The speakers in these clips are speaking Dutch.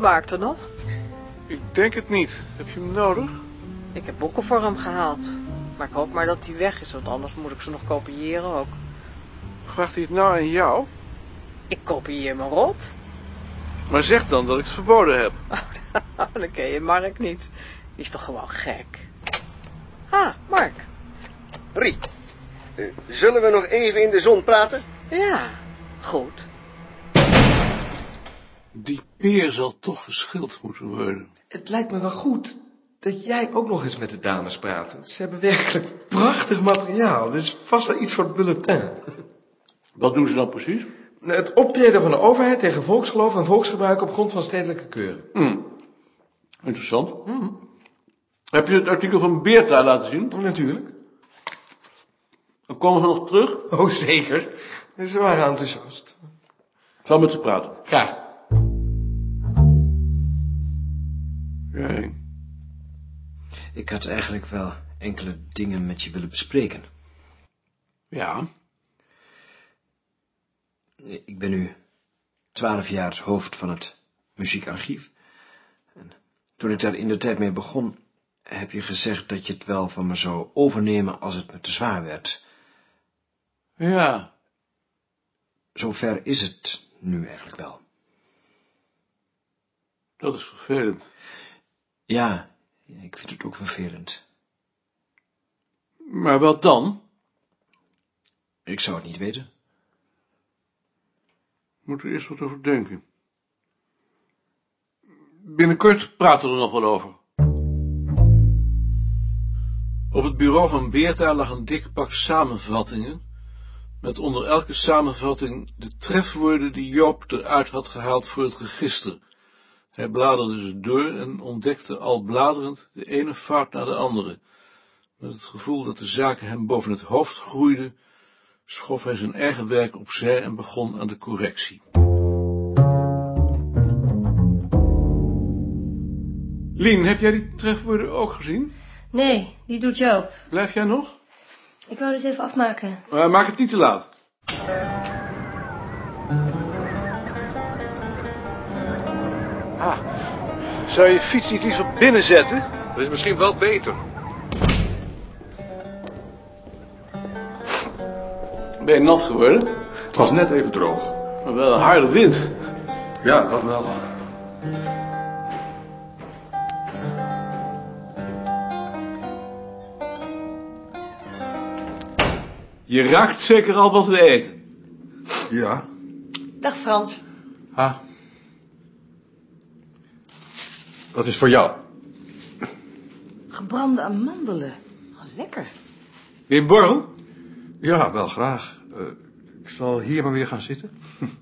Maarten nog? Ik denk het niet. Heb je hem nodig? Ik heb boeken voor hem gehaald. Maar ik hoop maar dat hij weg is, want anders moet ik ze nog kopiëren ook. Vraagt hij het nou aan jou? Ik kopieer me rot. Maar zeg dan dat ik het verboden heb. dan ken je Mark niet. Die is toch gewoon gek. Ah, Mark. Rie, eh, zullen we nog even in de zon praten? Ja, goed. Die peer zal toch geschild moeten worden. Het lijkt me wel goed dat jij ook nog eens met de dames praat. Ze hebben werkelijk prachtig materiaal. Dit is vast wel iets voor het bulletin. Wat doen ze dan precies? Het optreden van de overheid tegen volksgeloof en volksgebruik op grond van stedelijke keuren. Hm. Interessant. Heb je het artikel van Beerta laten zien? Natuurlijk. Dan komen we nog terug. Oh, zeker. Ze waren enthousiast. Ik zal met ze praten. Graag. Jij. Ik had eigenlijk wel enkele dingen met je willen bespreken. Ja. Ik ben nu twaalf jaar het hoofd van het muziekarchief. En toen ik daar in de tijd mee begon, heb je gezegd dat je het wel van me zou overnemen als het me te zwaar werd. Ja. Zover is het nu eigenlijk wel. Dat is vervelend. Ja, ik vind het ook vervelend. Maar wat dan? Ik zou het niet weten. Moeten we eerst wat over denken. Binnenkort praten we er nog wel over. Op het bureau van Beerta lag een dik pak samenvattingen, met onder elke samenvatting de trefwoorden die Joop eruit had gehaald voor het register. Hij bladerde ze door en ontdekte al bladerend de ene fout na de andere. Met het gevoel dat de zaken hem boven het hoofd groeiden, schoof hij zijn eigen werk opzij en begon aan de correctie. Lien, heb jij die trefwoorden ook gezien? Nee, die doet Joop. Blijf jij nog? Ik wou dit even afmaken. Maar maak het niet te laat. Zou je fiets niet liever binnen zetten? Dat is misschien wel beter. Ben je nat geworden? Het was net even droog. Maar wel een harde wind. Ja, dat wel. Je raakt zeker al wat we eten. Ja. Dag Frans. Ah. Dat is voor jou. Gebrande amandelen. Oh, lekker. Wil je een borrel? Ja, wel graag. Eh, ik zal hier maar weer gaan zitten.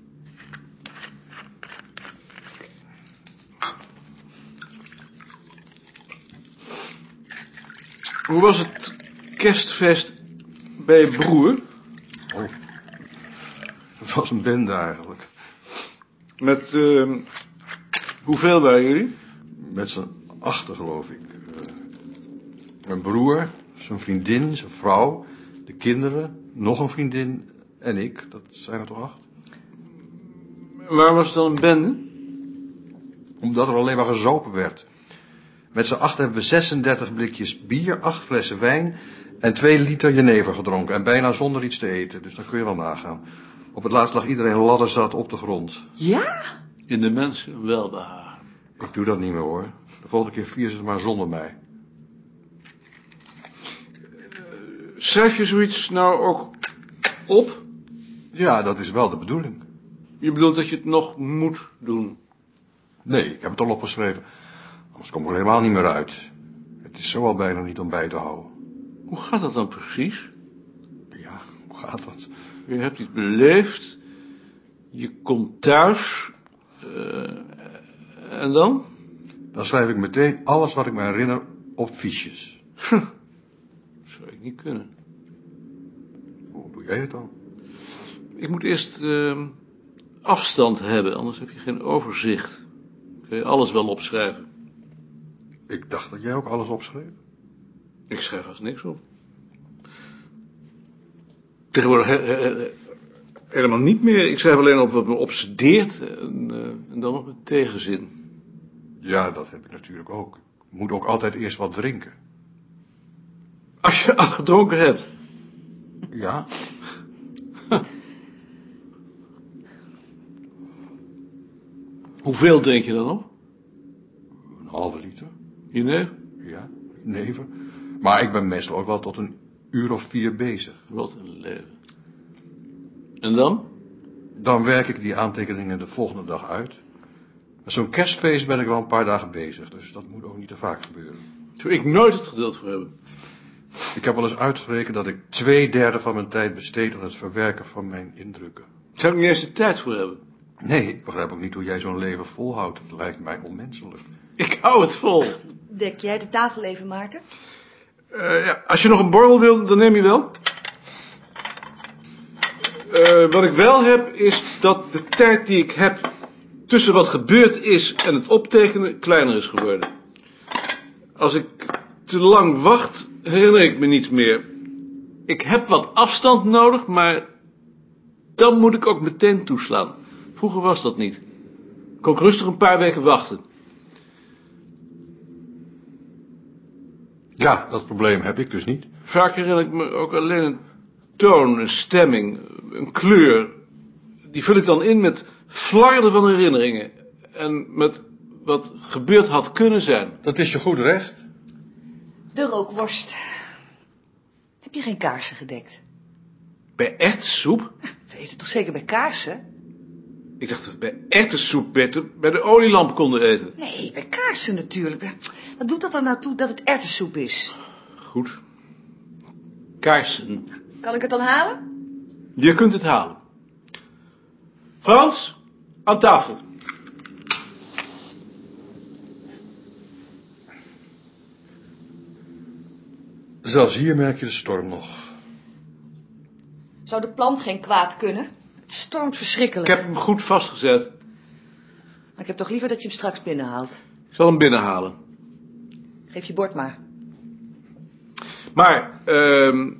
Hoe was het kerstfeest bij je broer? Oh. Het was een bende eigenlijk. Met, uh, hoeveel waren jullie? Met z'n achter, geloof ik. Eh, mijn broer, zijn vriendin, zijn vrouw, de kinderen, nog een vriendin en ik. Dat zijn er toch acht? Waarom was het dan een bende? Omdat er alleen maar gezopen werd. Met z'n acht hebben we 36 blikjes bier, acht flessen wijn en twee liter jenever gedronken. En bijna zonder iets te eten, dus dan kun je wel nagaan. Op het laatst lag iedereen ladderzat op de grond. Ja? In de mensen welbehagen. Ik doe dat niet meer hoor. De volgende keer vier ze het maar zonder mij. Schrijf je zoiets nou ook op? Ja, dat is wel de bedoeling. Je bedoelt dat je het nog moet doen? Nee, ik heb het al opgeschreven. Anders kom ik er helemaal niet meer uit. Het is zo al bijna niet om bij te houden. Hoe gaat dat dan precies? Ja, hoe gaat dat? Je hebt iets beleefd. Je komt thuis. eh, en dan? Dan schrijf ik meteen alles wat ik me herinner op fiches. Zou ik niet kunnen. Hoe doe jij het dan? Ik moet eerst eh, afstand hebben, anders heb je geen overzicht. Kun je alles wel opschrijven. Ik dacht dat jij ook alles opschreef. Ik schrijf haast niks op. Tegenwoordig he- he- he- helemaal niet meer. Ik schrijf alleen op wat me obsedeert en, eh, en dan nog met tegenzin. Ja, dat heb ik natuurlijk ook. Ik moet ook altijd eerst wat drinken. Als je al gedronken hebt. Ja? Hoeveel drink je dan nog? Een halve liter. Jenever? Ja, neven. Maar ik ben meestal ook wel tot een uur of vier bezig. Wat een leven. En dan? Dan werk ik die aantekeningen de volgende dag uit. Zo'n kerstfeest ben ik wel een paar dagen bezig, dus dat moet ook niet te vaak gebeuren. Zou ik nooit het geduld voor hebben. Ik heb wel eens uitgerekend dat ik twee derde van mijn tijd besteed aan het verwerken van mijn indrukken. Zou ik niet eens de tijd voor hebben. Nee, ik begrijp ook niet hoe jij zo'n leven volhoudt. Het lijkt mij onmenselijk. Ik hou het vol. Dek jij de tafel even, Maarten? Eh, ja, als je nog een borrel wil, dan neem je wel. Eh, wat ik wel heb, is dat de tijd die ik heb tussen wat gebeurd is en het optekenen kleiner is geworden. Als ik te lang wacht, herinner ik me niets meer. Ik heb wat afstand nodig, maar dan moet ik ook meteen toeslaan. Vroeger was dat niet. Ik kon rustig een paar weken wachten. Ja, dat probleem heb ik dus niet. Vaak herinner ik me ook alleen een toon, een stemming, een kleur. Die vul ik dan in met flarden van herinneringen. En met wat gebeurd had kunnen zijn. Dat is je goed recht. De rookworst. Heb je geen kaarsen gedekt? Bij echte soep? We eten toch zeker bij kaarsen? Ik dacht dat we bij echte soep beter bij de olielamp konden eten. Nee, bij kaarsen natuurlijk. Wat doet dat er nou toe dat het erwtensoep is? Goed. Kaarsen. Kan ik het dan halen? Je kunt het halen. Frans, aan tafel. Zelfs hier merk je de storm nog. Zou de plant geen kwaad kunnen? Het stormt Ik verschrikkelijk. heb hem goed vastgezet. Maar ik heb toch liever dat je hem straks binnenhaalt. Ik zal hem binnenhalen. Geef je bord maar. Maar, ehm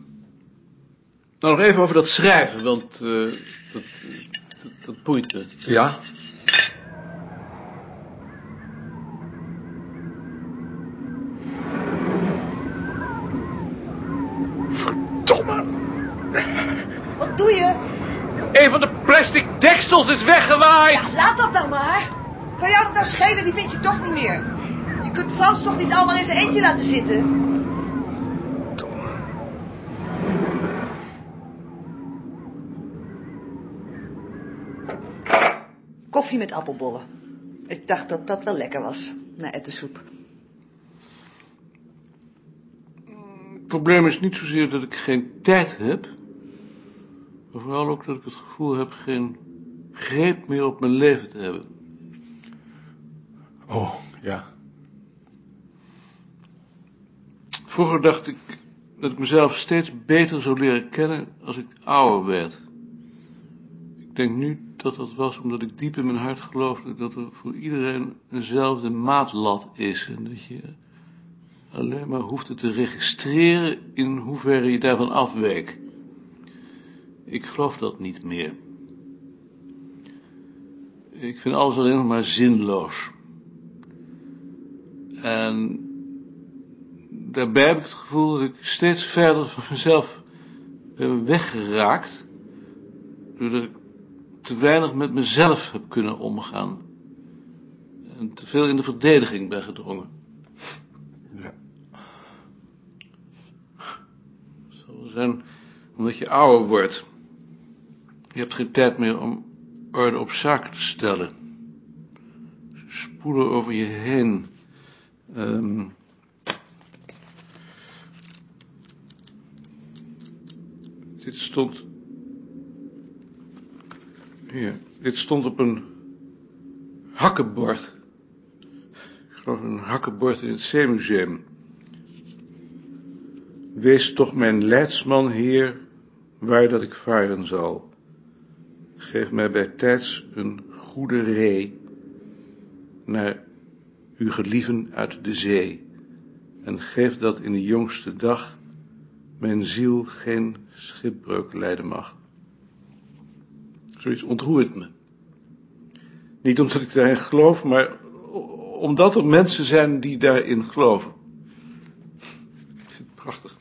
nou nog even over dat schrijven, want eh, dat, dat, boeit me. Ja? Verdomme! Wat doe je? Een van de plastic deksels is weggewaaid! Ja, laat dat dan maar. Kan jou dat nou schelen? Die vind je toch niet meer. Je kunt Frans toch niet allemaal in zijn eentje laten zitten? Koffie met appelbollen. Ik dacht dat dat wel lekker was, na ettensoep. Het probleem is niet zozeer dat ik geen tijd heb, maar vooral ook dat ik het gevoel heb geen greep meer op mijn leven te hebben. Oh, ja. Vroeger dacht ik dat ik mezelf steeds beter zou leren kennen als ik ouder werd. Ik denk nu dat dat was omdat ik diep in mijn hart geloofde dat er voor iedereen eenzelfde maatlat is en dat je alleen maar hoefde te registreren in hoeverre je daarvan afweek. Ik geloof dat niet meer. Ik vind alles alleen nog maar zinloos. En daarbij heb ik het gevoel dat ik steeds verder van mezelf ben weggeraakt. Doordat ik te weinig met mezelf heb kunnen omgaan. En te veel in de verdediging ben gedrongen. Ja. Het zal wel zijn omdat je ouder wordt. Je hebt geen tijd meer om orde op zaken te stellen. Ze spoelen over je heen. Ehm, dit stond. Hier, dit stond op een hakkenbord. Ik geloof een hakkenbord in het Zeemuseum. Wees toch mijn leidsman, Heer, waar dat ik varen zal. Geef mij bij tijds een goede ree naar uw gelieven uit de zee. En geef dat in de jongste dag mijn ziel geen schipbreuk lijden mag. Zoiets ontroert me. Niet omdat ik daarin geloof, maar omdat er mensen zijn die daarin geloven. Vind het prachtig.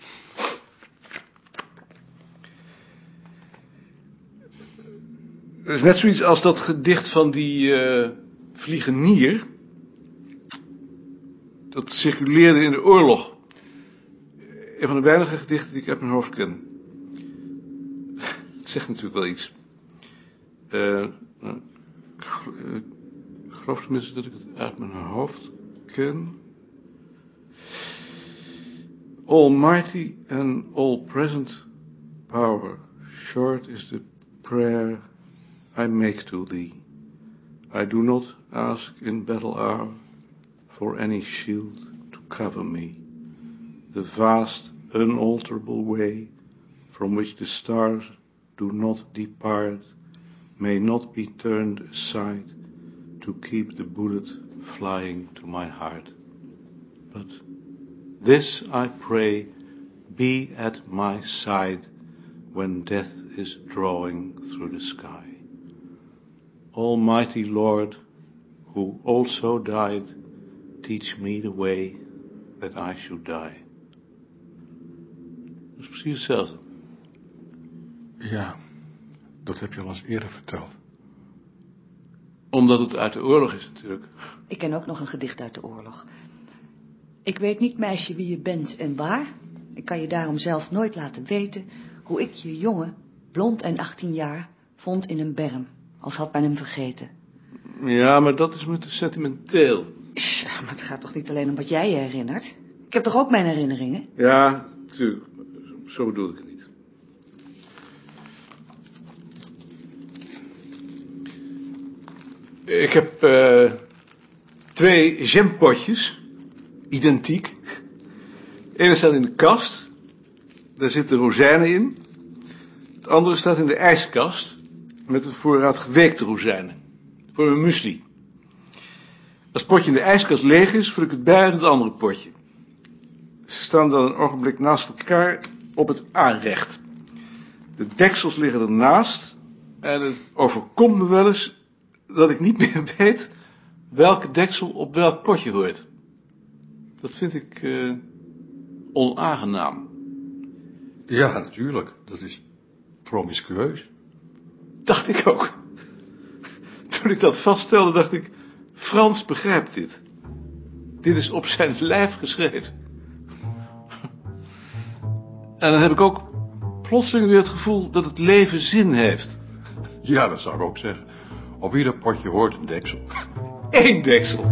Het is net zoiets als dat gedicht van die eh vliegenier. Dat circuleerde in de oorlog. Een van de weinige gedichten die ik uit mijn hoofd ken. Het zegt natuurlijk wel iets. Eh, ik eh, ik geloof tenminste dat ik het uit mijn hoofd ken. Almighty and all-present power, short is the prayer I make to thee. I do not ask in battle hour for any shield to cover me. The vast, unalterable way from which the stars do not depart may not be turned aside to keep the bullet flying to my heart. But this I pray be at my side when death is drawing through the sky. Almighty Lord, who also died, teach me the way that I should die. Dat is precies dat heb je al eens eerder verteld. Omdat het uit de oorlog is natuurlijk. Ik ken ook nog een gedicht uit de oorlog. Ik weet niet, meisje, wie je bent en waar. Ik kan je daarom zelf nooit laten weten hoe ik je jongen, blond en 18 jaar, vond in een berm, als had men hem vergeten. Ja, maar dat is me te sentimenteel. Tja, maar het gaat toch niet alleen om wat jij je herinnert? Ik heb toch ook mijn herinneringen? Ja, natuurlijk. Zo bedoel ik het niet. Ik heb eh, twee jampotjes, identiek. De ene staat in de kast, daar zitten rozijnen in. Het andere staat in de ijskast, met een voorraad geweekte rozijnen. Voor mijn muesli. Als het potje in de ijskast leeg is, vul ik het bij uit het andere potje. Ze staan dan een ogenblik naast elkaar op het aanrecht. De deksels liggen ernaast en het overkomt me wel eens dat ik niet meer weet welke deksel op welk potje hoort. Dat vind ik eh, onaangenaam. Ja, natuurlijk. Dat is promiscueus. Dacht ik ook. Toen ik dat vaststelde, dacht ik, Frans begrijpt dit. Dit is op zijn lijf geschreven. En dan heb ik ook plotseling weer het gevoel dat het leven zin heeft. Ja, dat zou ik ook zeggen. Op ieder potje hoort een deksel. Eén deksel.